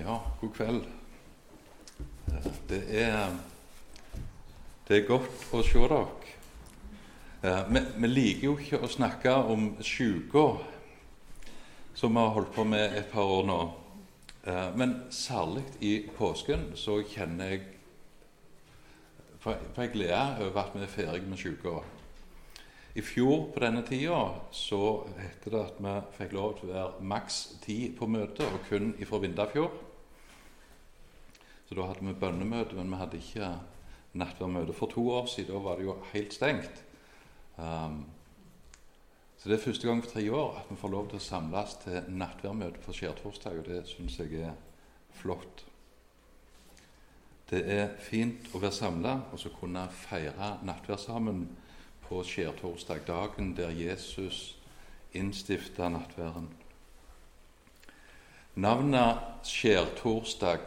Ja, god kveld. Det er, det er godt å se dere. Vi, vi liker jo ikke å snakke om syke, som vi har holdt på med et par år nå. Men særlig i påsken så kjenner jeg For jeg gleder over at vi er ferdig med sjuka. I fjor på denne tida så heter det at vi fikk lov til å være maks ti på møte, og kun ifra Vindafjord. Så da hadde vi bønnemøte, men vi hadde ikke nattverdmøte. For to år siden da var det jo helt stengt. Um, så det er første gang for tre år at vi får lov til å samles til nattverdmøte på skjærtorsdag, og det syns jeg er flott. Det er fint å være samla og så kunne feire nattverd sammen på skjærtorsdag, dagen der Jesus innstifta nattverden. Navnet skjærtorsdag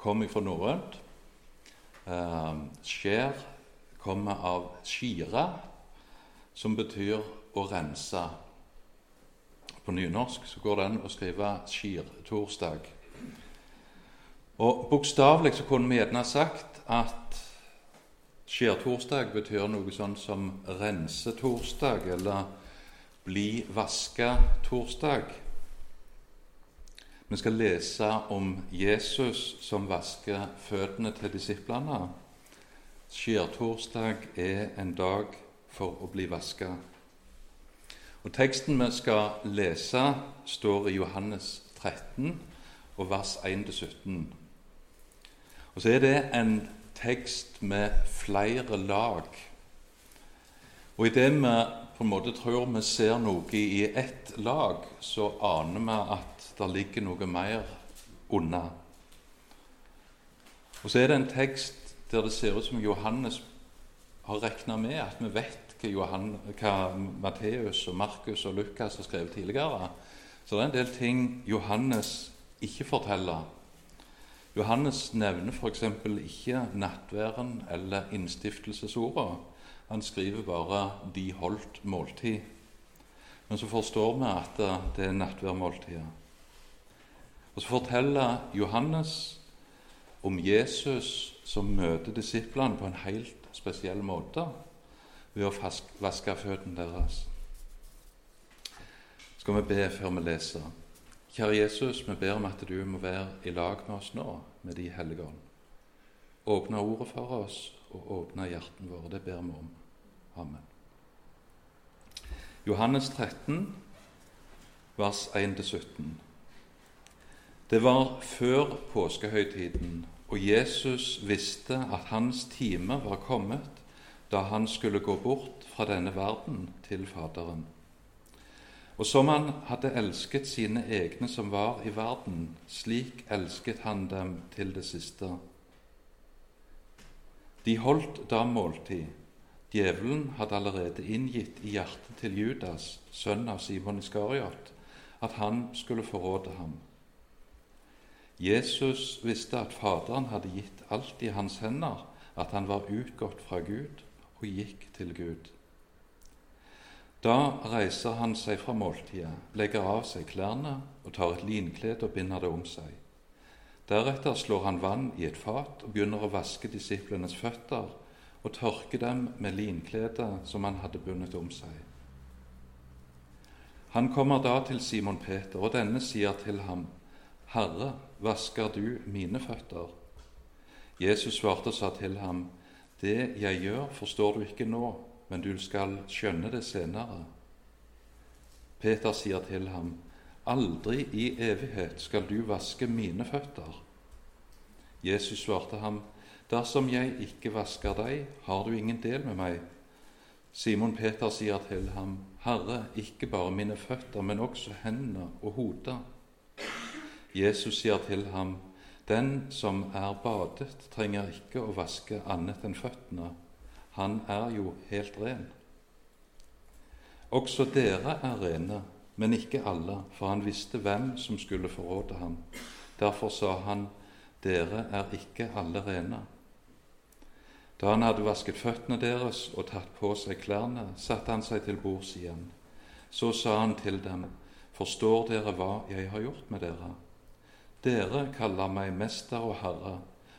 kommer fra norrønt. Eh, skjær kommer av skire, som betyr å rense. På nynorsk så går det an å skrive skirtorsdag. Og Bokstavelig så kunne vi gjerne sagt at Skjærtorsdag betyr noe sånn som rensetorsdag eller bli vaska-torsdag. Vi skal lese om Jesus som vasker føttene til disiplene. Skjærtorsdag er en dag for å bli vaska. Og Teksten vi skal lese, står i Johannes 13, og vers 1-17. Og så er det en tekst med flere lag. Og idet vi på en måte tror vi ser noe i ett lag, så aner vi at det ligger noe mer unna. Og så er det en tekst der det ser ut som Johannes har regna med at vi vet hva, Johan, hva Matteus og Markus og Lukas har skrevet tidligere. Så det er en del ting Johannes ikke forteller Johannes nevner f.eks. ikke nattværen eller innstiftelsesordet. Han skriver bare 'de holdt måltid'. Men så forstår vi at det er nattværmåltidet. Og så forteller Johannes om Jesus som møter disiplene på en helt spesiell måte ved å vaske føttene deres. Skal vi be før vi leser? Kjære Jesus, vi ber om at du må være i lag med oss nå, med De hellige ånd. Åpne ordet for oss og åpne hjertene våre. Det ber vi om. Amen. Johannes 13, vers 1-17. Det var før påskehøytiden, og Jesus visste at hans time var kommet da han skulle gå bort fra denne verden til Faderen. Og som han hadde elsket sine egne som var i verden, slik elsket han dem til det siste. De holdt da måltid. Djevelen hadde allerede inngitt i hjertet til Judas, sønn av Simon Iskariot, at han skulle forråde ham. Jesus visste at Faderen hadde gitt alt i hans hender, at han var utgått fra Gud og gikk til Gud. Da reiser han seg fra måltidet, legger av seg klærne og tar et linklede og binder det om seg. Deretter slår han vann i et fat og begynner å vaske disiplenes føtter og tørke dem med linkledet som han hadde bundet om seg. Han kommer da til Simon Peter, og denne sier til ham, Herre, vasker du mine føtter? Jesus svarte og sa til ham, Det jeg gjør, forstår du ikke nå men du skal skjønne det senere. Peter sier til ham, Aldri i evighet skal du vaske mine føtter. Jesus svarte ham, Dersom jeg ikke vasker deg, har du ingen del med meg. Simon Peter sier til ham, Herre, ikke bare mine føtter, men også hendene og hodet. Jesus sier til ham, Den som er badet, trenger ikke å vaske annet enn føttene han er jo helt ren. Også dere er rene, men ikke alle, for han visste hvem som skulle forråde ham. Derfor sa han, dere er ikke alle rene. Da han hadde vasket føttene deres og tatt på seg klærne, satte han seg til bords igjen. Så sa han til dem, Forstår dere hva jeg har gjort med dere? Dere kaller meg mester og herre,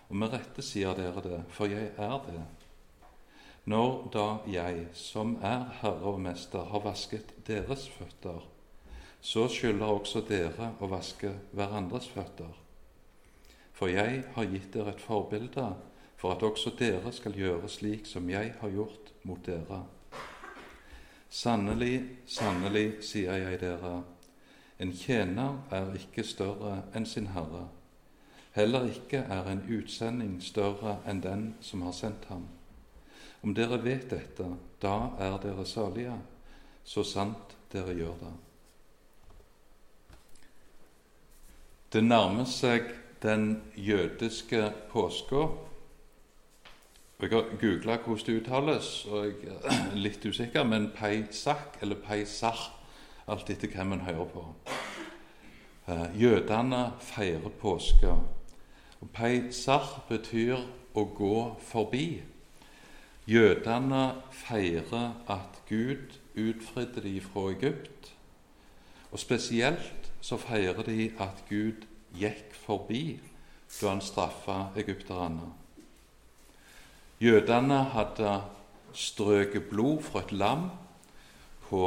og med rette sier dere det, for jeg er det. Når da jeg, som er herre og mester, har vasket deres føtter, så skylder også dere å vaske hverandres føtter. For jeg har gitt dere et forbilde for at også dere skal gjøre slik som jeg har gjort mot dere. Sannelig, sannelig, sier jeg dere, en tjener er ikke større enn sin herre. Heller ikke er en utsending større enn den som har sendt ham. Om dere vet dette, da er dere salige, så sant dere gjør det. Det nærmer seg den jødiske påska. Jeg har googla hvordan det uttales, og jeg er litt usikker, men Peisak eller Peisach, alt etter hvem en hører på. Eh, jødene feirer påske. Og Peisach betyr å gå forbi. Jødene feirer at Gud utfridde dem fra Egypt. Og spesielt så feirer de at Gud gikk forbi da han straffa egypterne. Jødene hadde strøket blod fra et lam på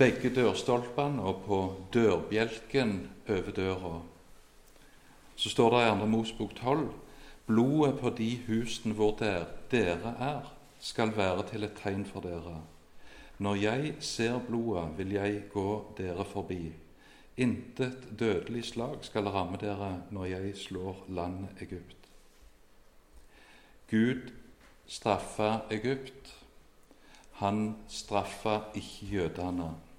begge dørstolpene og på dørbjelken over døra. Så står det i 2. Mosbok 12.: Blodet på de husene hvor der, dere er, skal være til et tegn for dere. Når jeg ser blodet, vil jeg gå dere forbi. Intet dødelig slag skal ramme dere når jeg slår landet Egypt. Gud straffa Egypt. Han straffa ikke jødene.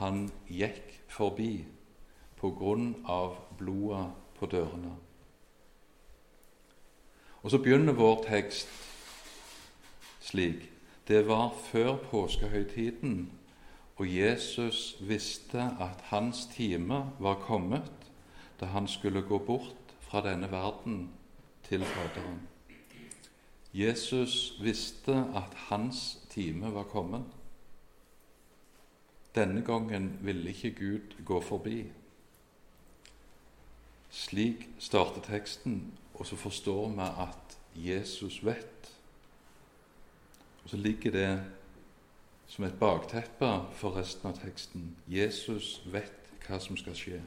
Han gikk forbi på grunn av blodet på dørene. Og så begynner vår tekst slik. Det var før påskehøytiden, og Jesus visste at hans time var kommet da han skulle gå bort fra denne verden til Faderen. Jesus visste at hans time var kommet. Denne gangen ville ikke Gud gå forbi. Slik starter teksten, og så forstår vi at Jesus vet. Og Så ligger det som et bakteppe for resten av teksten. Jesus vet hva som skal skje.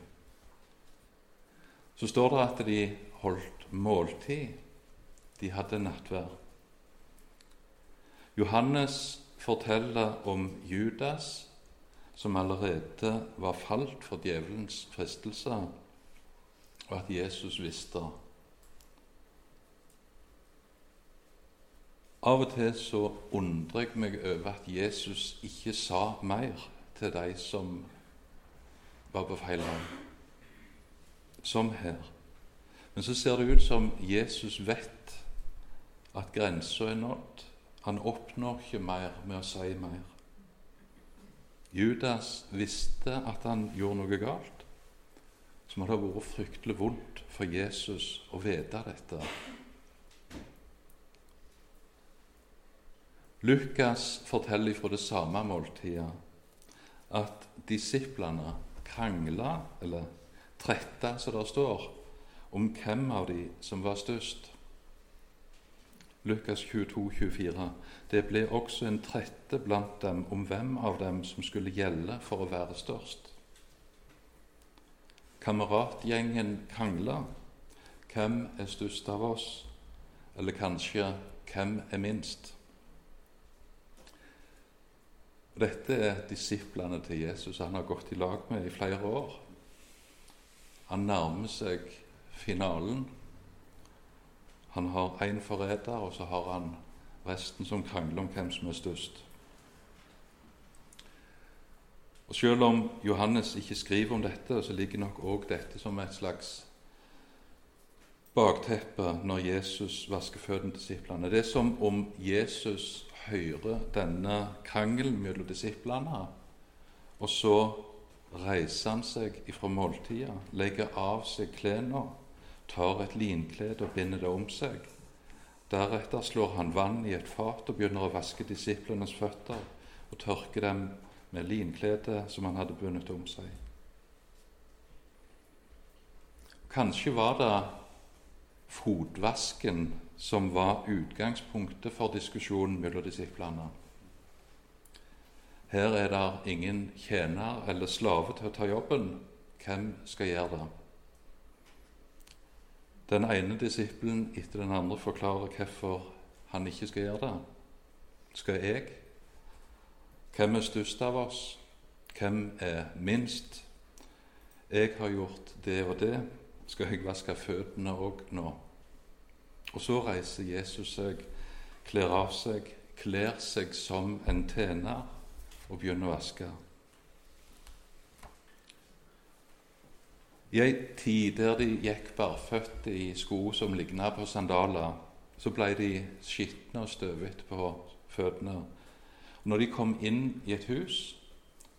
Så står det at de holdt måltid de hadde nattverd. Johannes forteller om Judas, som allerede var falt for djevelens fristelser, og at Jesus visste. Av og til så undrer jeg meg over at Jesus ikke sa mer til de som var på feil land, som her. Men så ser det ut som Jesus vet at grensa er nådd. Han oppnår ikke mer med å si mer. Judas visste at han gjorde noe galt, så må det ha vært fryktelig vondt for Jesus å vite dette. Lukas forteller fra det samme måltidet at disiplene krangla, eller tretta, som det står, om hvem av de som var størst. Lukas 22, 24. Det ble også en trette blant dem om hvem av dem som skulle gjelde for å være størst. Kameratgjengen krangla. Hvem er størst av oss? Eller kanskje hvem er minst? Dette er disiplene til Jesus han har gått i lag med i flere år. Han nærmer seg finalen. Han har én forræder, og så har han resten som krangler om hvem som er størst. Og Selv om Johannes ikke skriver om dette, så ligger nok òg dette som et slags bakteppe når Jesus vasker føttene disiplene. Det er som om Jesus hører denne krangelen mellom disiplene, og så reiser han seg ifra måltida, legger av seg klærne tar et linklede og binder det om seg. Deretter slår han vann i et fat og begynner å vaske disiplenes føtter og tørke dem med linkledet som han hadde bundet om seg. Kanskje var det fotvasken som var utgangspunktet for diskusjonen mellom disiplene. Her er det ingen tjener eller slave til å ta jobben. Hvem skal gjøre det? Den ene disippelen etter den andre forklarer hvorfor han ikke skal gjøre det. Skal jeg? Hvem er størst av oss? Hvem er minst? Jeg har gjort det og det. Skal jeg vaske føttene òg nå? Og så reiser Jesus seg, kler av seg, kler seg som en tjener og begynner å vaske. I ei tid der de gikk barføtte i sko som ligna på sandaler, så ble de skitne og støvete på føttene. Når de kom inn i et hus,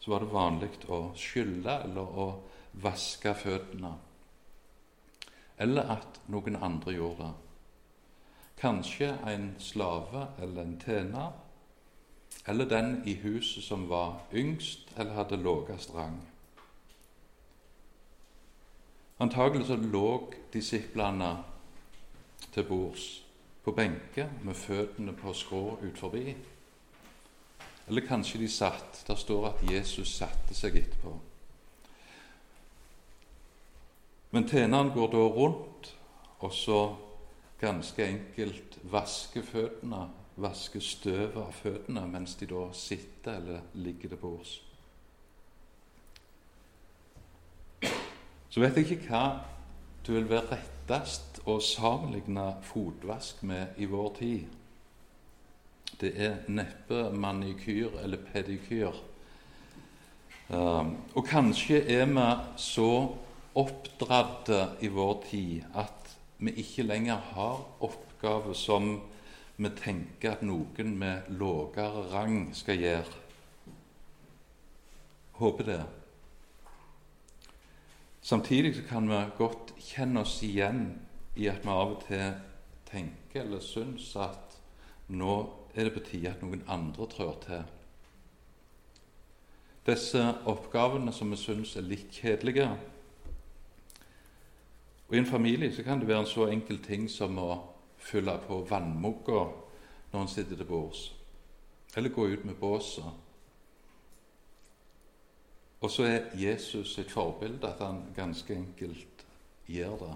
så var det vanlig å skylle eller å vaske føttene. Eller at noen andre gjorde det. Kanskje en slave eller en tjener eller den i huset som var yngst eller hadde lavest rang. Antagelig så lå disiplene til bords på benker med føttene på skrå ut forbi. Eller kanskje de satt. Der står at Jesus satte seg etterpå. Men tjeneren går da rundt og så ganske enkelt vasker føttene vaske støvet av føttene mens de da sitter eller ligger til bords. Så vet jeg ikke hva du vil være rettest å sammenligne fotvask med i vår tid. Det er neppe manikyr eller pedikyr. Um, og kanskje er vi så oppdratte i vår tid at vi ikke lenger har oppgaver som vi tenker at noen med lavere rang skal gjøre. Håper det. Samtidig kan vi godt kjenne oss igjen i at vi av og til tenker eller syns at nå er det på tide at noen andre trår til. Disse oppgavene som vi syns er litt kjedelige. Og I en familie så kan det være en så enkel ting som å fylle på vannmugga når en sitter til bords, eller gå ut med båset. Og så er Jesus et forbilde, at han ganske enkelt gjør det.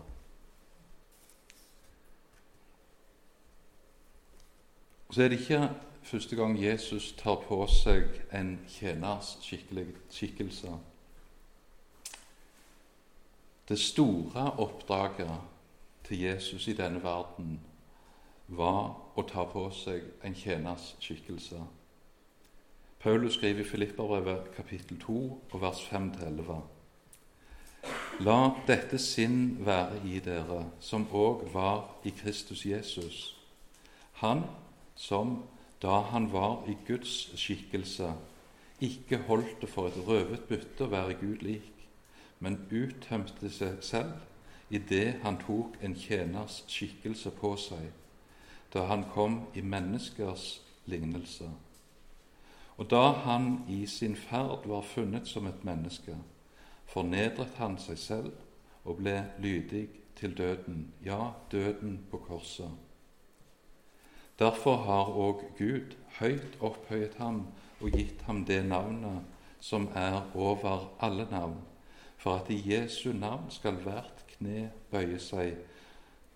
Så er det ikke første gang Jesus tar på seg en tjeners skikkelse. Det store oppdraget til Jesus i denne verden var å ta på seg en tjeners skikkelse. Paulus skriver i Filipperbrevet kapittel 2 og vers 5-11.: La dette sinn være i dere, som òg var i Kristus Jesus. Han som, da han var i Guds skikkelse, ikke holdt det for et røvet bytte å være Gud lik, men uttømte seg selv idet han tok en tjeners skikkelse på seg da han kom i menneskers lignelse. Og da han i sin ferd var funnet som et menneske, fornedret han seg selv og ble lydig til døden, ja, døden på korset. Derfor har òg Gud høyt opphøyet ham og gitt ham det navnet som er over alle navn, for at i Jesu navn skal hvert kne bøye seg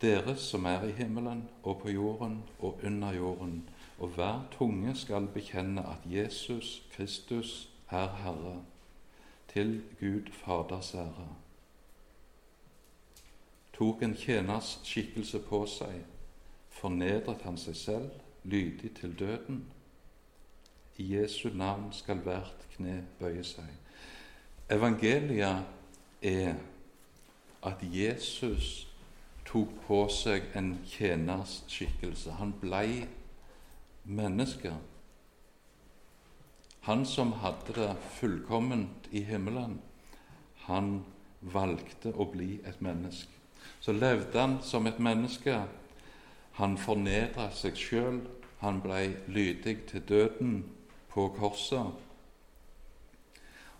dere som er i himmelen og på jorden og under jorden, og hver tunge skal bekjenne at Jesus Kristus er Herre, til Gud Faders ære. Tok en tjeners skikkelse på seg, fornedret han seg selv, lydig til døden. I Jesu navn skal hvert kne bøye seg. Evangeliet er at Jesus tok på seg en tjeners skikkelse. Han blei menneske. Han som hadde det fullkomment i himmelen, han valgte å bli et menneske. Så levde han som et menneske. Han fornedra seg sjøl. Han ble lydig til døden på korset.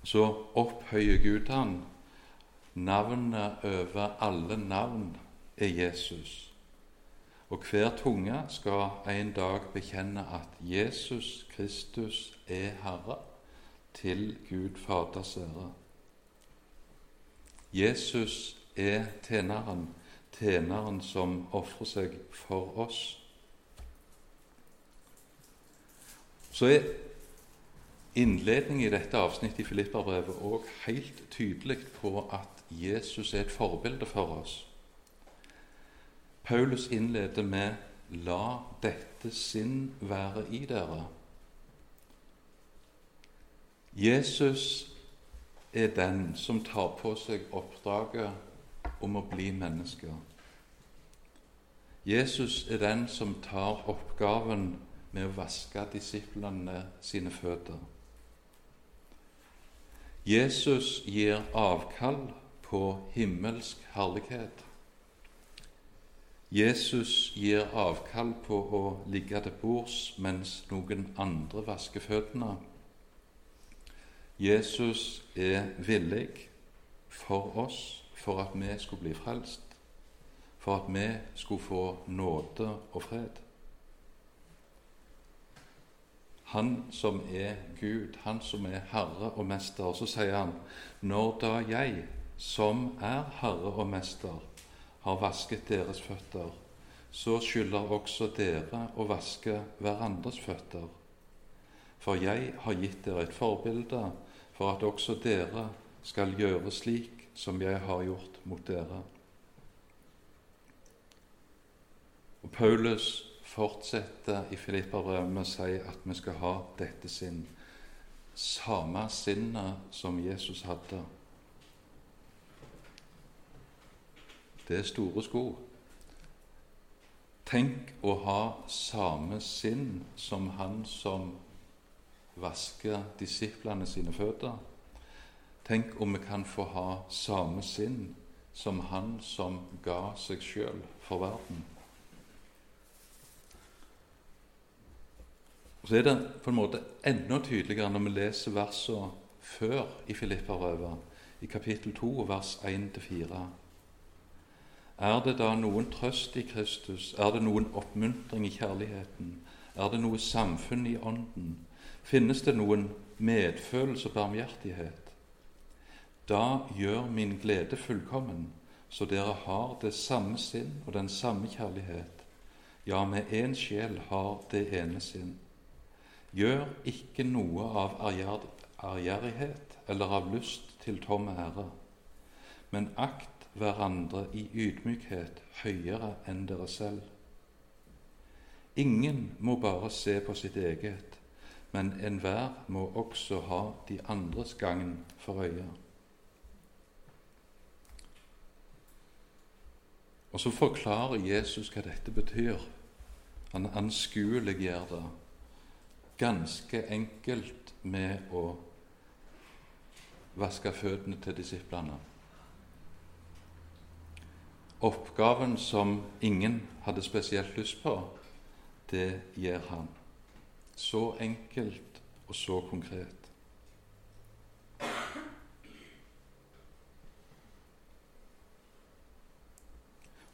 Så opphøyer Gud han Navnet over alle navn er Jesus. Og hver tunge skal en dag bekjenne at Jesus Kristus er Herre, til Gud Faders ære. Jesus er tjeneren, tjeneren som ofrer seg for oss. Så er innledningen i dette avsnittet i Filipperbrevet òg helt tydelig på at Jesus er et forbilde for oss. Paulus innleder med 'La dette sinn være i dere'. Jesus er den som tar på seg oppdraget om å bli menneske. Jesus er den som tar oppgaven med å vaske disiplene sine føtter. Jesus gir avkall på himmelsk herlighet Jesus gir avkall på å ligge til bords mens noen andre vasker føttene. Jesus er villig for oss, for at vi skulle bli frelst, for at vi skulle få nåde og fred. Han som er Gud, han som er Herre og Mester. Så sier han, når da jeg, som er Herre og Mester, har vasket deres føtter, så skylder også dere å vaske hverandres føtter. For jeg har gitt dere et forbilde for at også dere skal gjøre slik som jeg har gjort mot dere. Og Paulus fortsetter i Filipperbrevet med å si at vi skal ha dette sinn, samme sinnet som Jesus hadde. Det er store sko. Tenk å ha samme sinn som han som vasker disiplene sine føtter. Tenk om vi kan få ha samme sinn som han som ga seg sjøl for verden. Og Så er det på en måte enda tydeligere når vi leser versene før i Filipperøvet, i kapittel 2, vers 1-4. Er det da noen trøst i Kristus? Er det noen oppmuntring i kjærligheten? Er det noe samfunn i Ånden? Finnes det noen medfølelse og barmhjertighet? Da gjør min glede fullkommen, så dere har det samme sinn og den samme kjærlighet. Ja, med én sjel har det ene sinn. Gjør ikke noe av ærgjerrighet eller av lyst til tom ære, men akt hverandre i ydmykhet høyere enn dere selv. Ingen må bare se på sitt eget, men enhver må også ha de andres gagn for øye. Og så forklarer Jesus hva dette betyr. Han anskueliggjør det ganske enkelt med å vaske føttene til disiplene. Oppgaven som ingen hadde spesielt lyst på, det gjør han. Så enkelt og så konkret.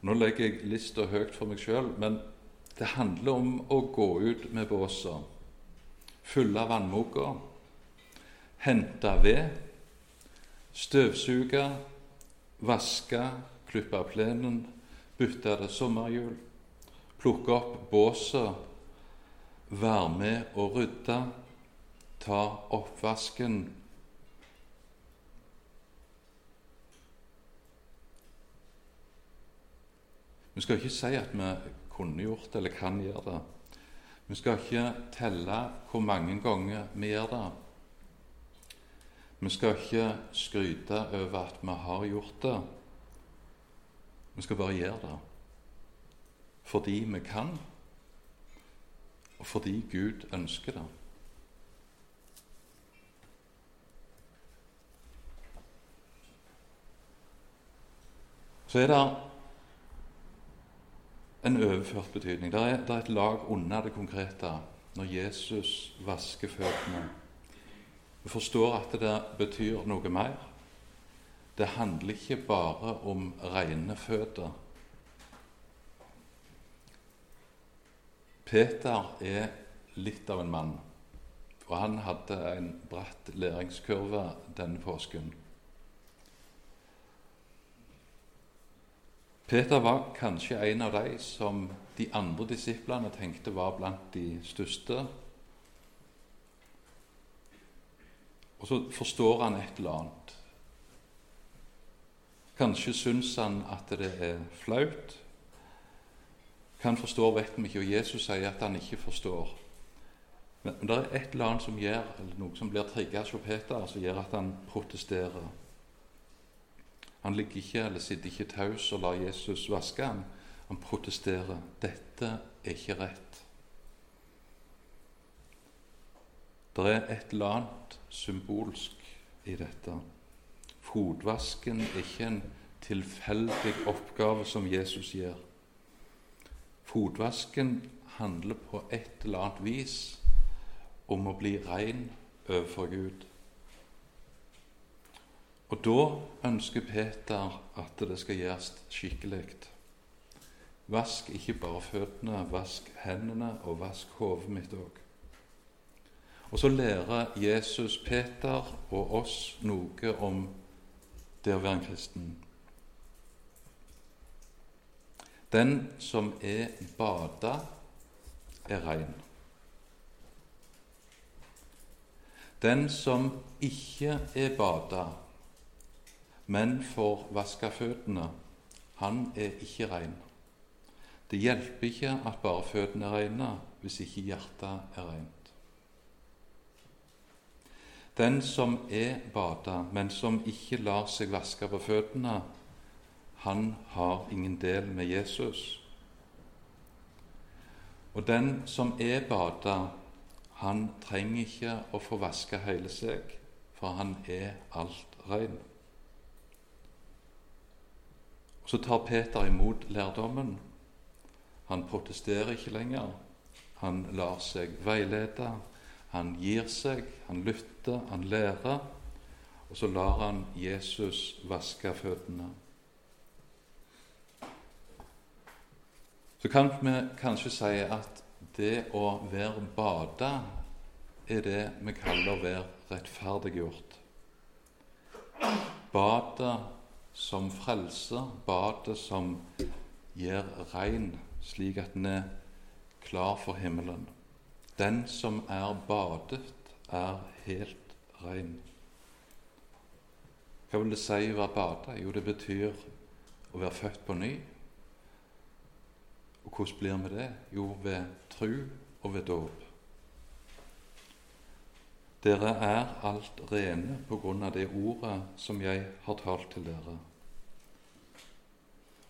Nå legger jeg lista høyt for meg sjøl, men det handler om å gå ut med båsa, fylle vannmoka, hente ved, støvsuge, vaske klippe plenen, bytte det sommerhjul, plukke opp båset, være med og rydde, ta oppvasken. Vi skal ikke si at vi kunne gjort det eller kan gjøre det. Vi skal ikke telle hvor mange ganger vi gjør det. Vi skal ikke skryte over at vi har gjort det. Vi skal bare gjøre det fordi vi kan, og fordi Gud ønsker det. Så er det en overført betydning. Det er, er et lag under det konkrete når Jesus vasker føttene. Vi forstår at det betyr noe mer. Det handler ikke bare om rene føtter. Peter er litt av en mann, og han hadde en bratt læringskurve denne påsken. Peter var kanskje en av de som de andre disiplene tenkte var blant de største. Og så forstår han et eller annet. Kanskje syns han at det er flaut. Han forstår, vet vi ikke, og Jesus sier at han ikke forstår. Men det er et eller annet som gjør, eller noe som blir trigga hos Peter, som gjør at han protesterer. Han ligger ikke eller sitter ikke taus og lar Jesus vaske ham. Han protesterer. 'Dette er ikke rett.' Det er et eller annet symbolsk i dette. Fotvasken er ikke en tilfeldig oppgave som Jesus gjør. Fotvasken handler på et eller annet vis om å bli ren overfor Gud. Og da ønsker Peter at det skal gjøres skikkelig. Vask ikke bare føttene, vask hendene og vask hodet mitt òg. Og så lærer Jesus Peter og oss noe om det å være en kristen. Den som er bada, er rein. Den som ikke er bada, men får vaska føttene, han er ikke rein. Det hjelper ikke at bare føttene er reine, hvis ikke hjertet er reint. Den som er bada, men som ikke lar seg vaske på føttene, han har ingen del med Jesus. Og den som er bada, han trenger ikke å få vaske hele seg, for han er alt rein. Så tar Peter imot lærdommen. Han protesterer ikke lenger. Han lar seg veilede. Han gir seg, han lytter, han lærer, og så lar han Jesus vaske føttene. Så kan vi kanskje si at det å være bada er det vi kaller å være rettferdiggjort. Badet som frelser, badet som gjør rein, slik at en er klar for himmelen. Den som er badet, er helt ren. Hva vil det si å være bada? Jo, det betyr å være født på ny. Og hvordan blir vi det? Jo, ved tru og ved dåp. Dere er alt rene på grunn av det ordet som jeg har talt til dere.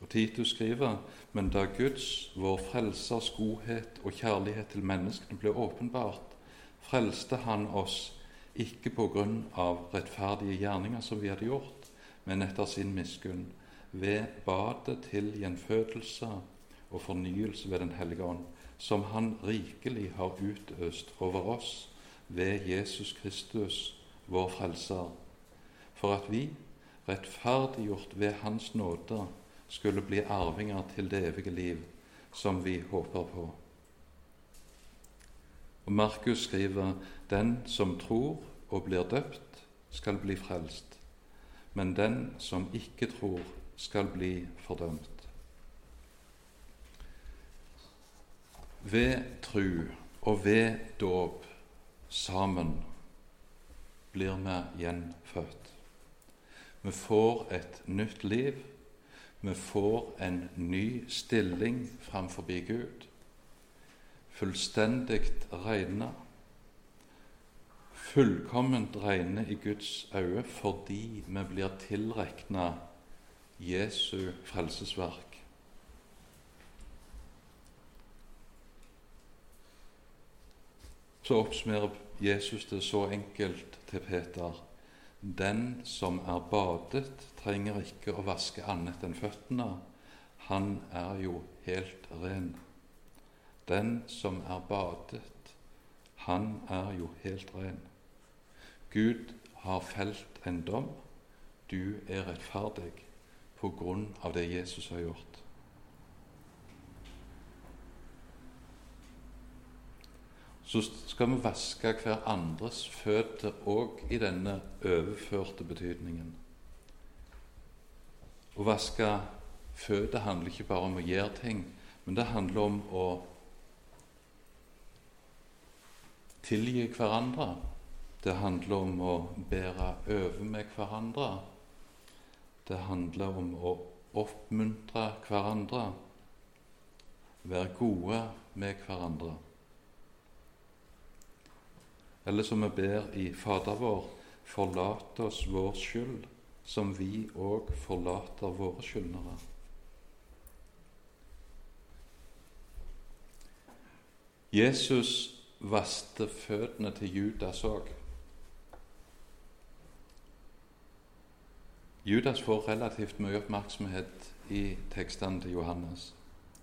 Og Titus skriver men da Guds, vår Frelsers godhet og kjærlighet til menneskene ble åpenbart, frelste Han oss ikke på grunn av rettferdige gjerninger som vi hadde gjort, men etter sin miskunn, ved badet til gjenfødelse og fornyelse ved Den hellige ånd, som Han rikelig har utøst over oss ved Jesus Kristus, vår Frelser, for at vi, rettferdiggjort ved Hans nåde, skulle bli arvinger til det evige liv som vi håper på. Og Markus skriver den som tror og blir døpt, skal bli frelst, men den som ikke tror, skal bli fordømt. Ved tru og ved dåp sammen blir vi gjenfødt. Vi får et nytt liv vi får en ny stilling framfor Gud, fullstendig regna. fullkomment regne i Guds øye fordi vi blir tilregna Jesu frelsesverk. Så oppsummerer Jesus det så enkelt til Peter den som er badet, trenger ikke å vaske annet enn føttene. Han er jo helt ren. Den som er badet, han er jo helt ren. Gud har felt en dom. du er rettferdig på grunn av det Jesus har gjort. Så skal vi vaske hverandres føtter òg i denne overførte betydningen. Å vaske føtter handler ikke bare om å gjøre ting, men det handler om å tilgi hverandre. Det handler om å bære over med hverandre. Det handler om å oppmuntre hverandre, være gode med hverandre. Eller som vi ber i Fader vår, forlat oss vår skyld, som vi òg forlater våre skyldnere. Jesus vaste føttene til Judas òg. Judas får relativt mye oppmerksomhet i tekstene til Johannes.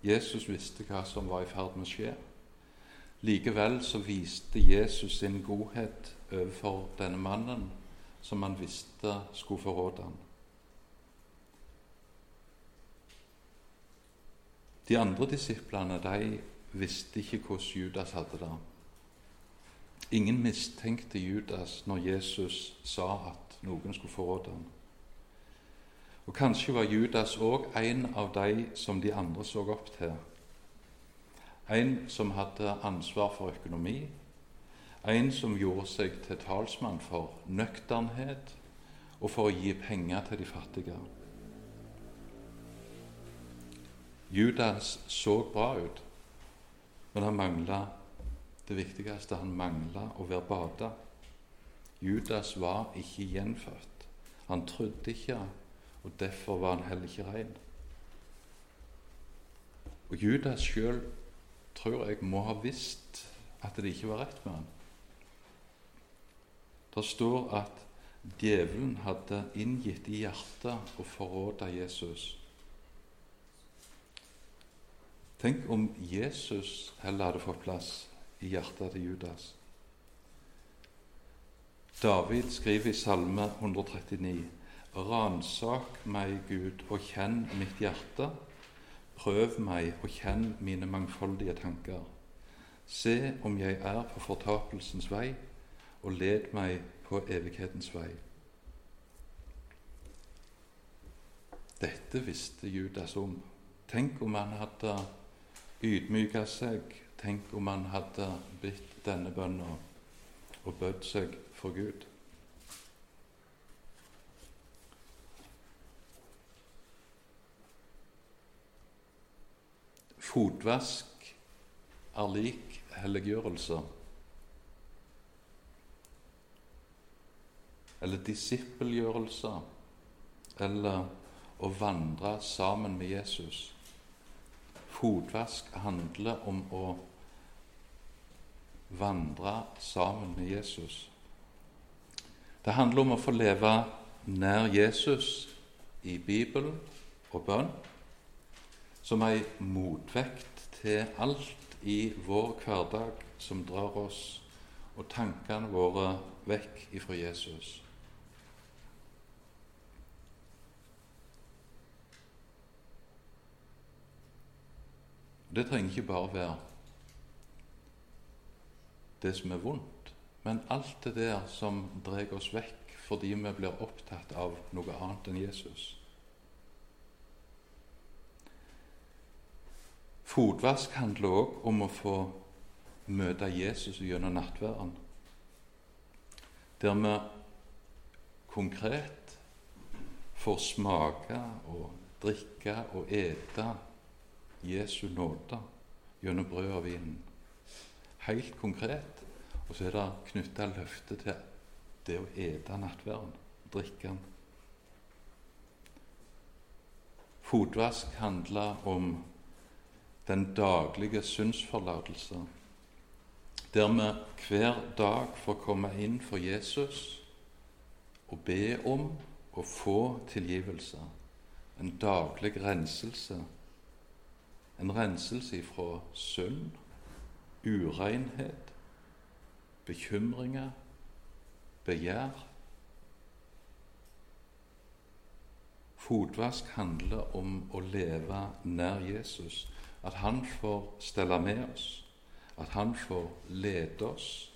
Jesus visste hva som var i ferd med å skje. Likevel så viste Jesus sin godhet overfor denne mannen som han visste skulle forråde ham. De andre disiplene de visste ikke hvordan Judas hadde det. Ingen mistenkte Judas når Jesus sa at noen skulle forråde ham. Og Kanskje var Judas òg en av de som de andre så opp til. En som hadde ansvar for økonomi, en som gjorde seg til talsmann for nøkternhet og for å gi penger til de fattige. Judas så bra ut, men han mangla det viktigste. Han mangla å være bada. Judas var ikke gjenfødt. Han trodde ikke og derfor var han heller ikke rein. Og Judas sjøl tror jeg må ha visst at det ikke var rett med han. Det står at djevelen hadde inngitt i hjertet å forråde Jesus. Tenk om Jesus heller hadde fått plass i hjertet til Judas. David skriver i Salme 139 Ransak meg, Gud, og kjenn mitt hjerte. Prøv meg og kjenn mine mangfoldige tanker. Se om jeg er på fortapelsens vei, og led meg på evighetens vei. Dette visste Judas om. Tenk om han hadde ydmyka seg. Tenk om han hadde bitt denne bønna og bødd seg for Gud. Fotvask er lik helliggjørelse. Eller disippelgjørelse. Eller å vandre sammen med Jesus. Fotvask handler om å vandre sammen med Jesus. Det handler om å få leve nær Jesus i Bibelen og bønn som ei motvekt til alt i vår hverdag som drar oss og tankene våre vekk ifra Jesus. Det trenger ikke bare være det som er vondt, men alt det der som drar oss vekk fordi vi blir opptatt av noe annet enn Jesus. Fotvask handler òg om å få møte Jesus gjennom nattværen, der vi konkret får smake og drikke og ete Jesu nåde gjennom brød og vinen. Helt konkret. Og så er det knytta løfte til det å ete nattværen, drikke den. Fotvask handler om den daglige syndsforlatelse, der vi hver dag får komme inn for Jesus og be om å få tilgivelse. En daglig renselse. En renselse ifra synd, urenhet, bekymringer, begjær. Fotvask handler om å leve nær Jesus. At han får stelle med oss, at han får lede oss,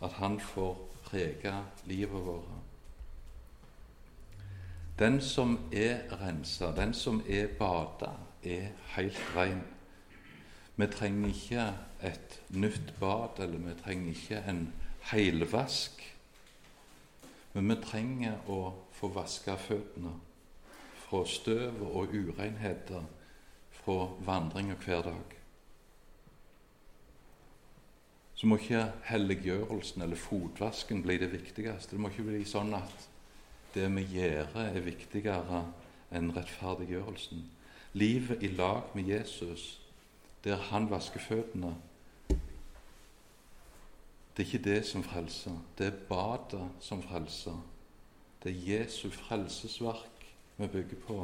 at han får prege livet vårt. Den som er rensa, den som er bada, er helt ren. Vi trenger ikke et nytt bad, eller vi trenger ikke en heilvask. Men vi trenger å få vaska føttene fra støv og urenheter fra vandringa hver dag. Så må ikke helliggjørelsen eller fotvasken bli det viktigste. Det må ikke bli sånn at det vi gjør, er viktigere enn rettferdiggjørelsen. Livet i lag med Jesus, der han vasker føttene, det er ikke det som frelser. Det er badet som frelser. Det er Jesu frelsesverk vi bygger på,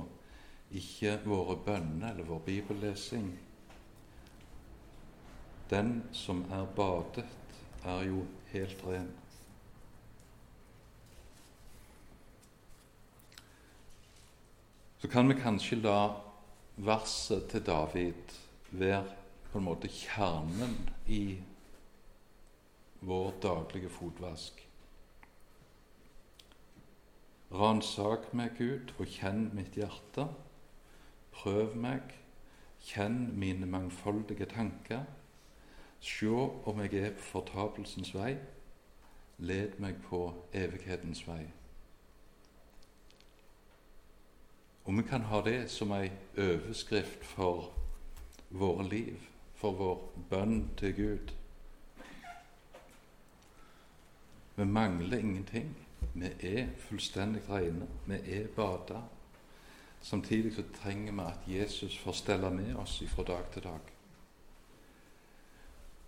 ikke våre bønner eller vår bibellesing. Den som er badet, er jo helt ren. Så kan vi kanskje la verset til David være på en måte kjernen i vår daglige fotvask. Ransak meg, Gud, og kjenn mitt hjerte. Prøv meg, kjenn mine mangfoldige tanker. Sjå om jeg er på fortapelsens vei. Led meg på evighetens vei. Og vi kan ha det som ei overskrift for våre liv, for vår bønn til Gud. Vi mangler ingenting. Vi er fullstendig rene. Vi er bada. Samtidig så trenger vi at Jesus får stelle med oss fra dag til dag.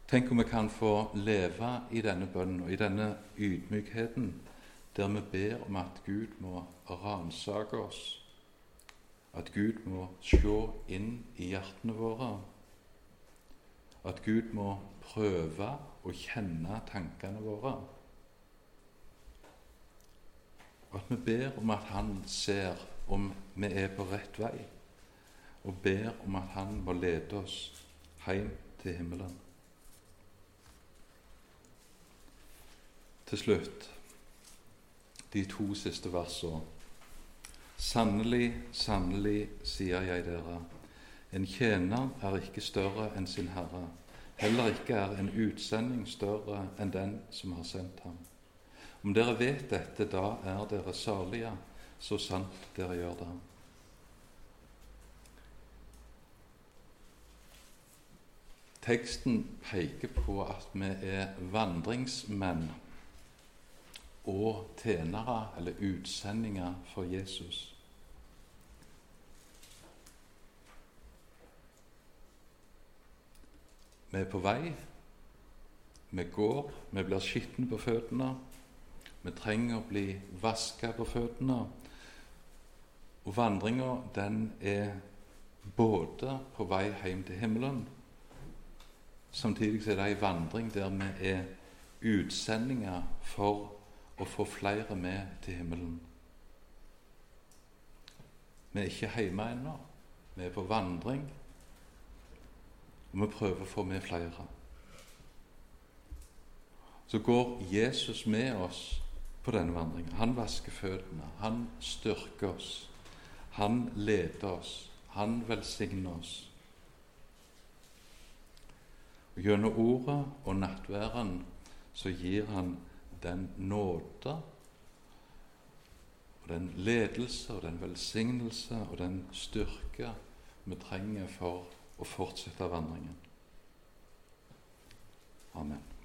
Tenk om vi kan få leve i denne bønnen og i denne ydmykheten, der vi ber om at Gud må ransake oss, at Gud må se inn i hjertene våre, at Gud må prøve å kjenne tankene våre at vi ber om at Han ser om vi er på rett vei, og ber om at Han må lede oss hjem til himmelen. Til slutt de to siste versene. Sannelig, sannelig, sier jeg dere, en tjener er ikke større enn sin herre. Heller ikke er en utsending større enn den som har sendt ham. Om dere vet dette, da er dere salige, så sant dere gjør det. Teksten peker på at vi er vandringsmenn og tjenere, eller utsendinger, for Jesus. Vi er på vei. Vi går, vi blir skitne på føttene. Vi trenger å bli vaska på føttene. Og vandringa, den er både på vei hjem til himmelen Samtidig er det ei vandring der vi er utsendinger for å få flere med til himmelen. Vi er ikke hjemme ennå. Vi er på vandring, og vi prøver å få med flere. Så går Jesus med oss på denne vandringen. Han vasker føttene, han styrker oss, han leder oss, han velsigner oss. Og Gjennom ordet og nattværen så gir han den nåde og den ledelse og den velsignelse og den styrke vi trenger for å fortsette vandringen. Amen.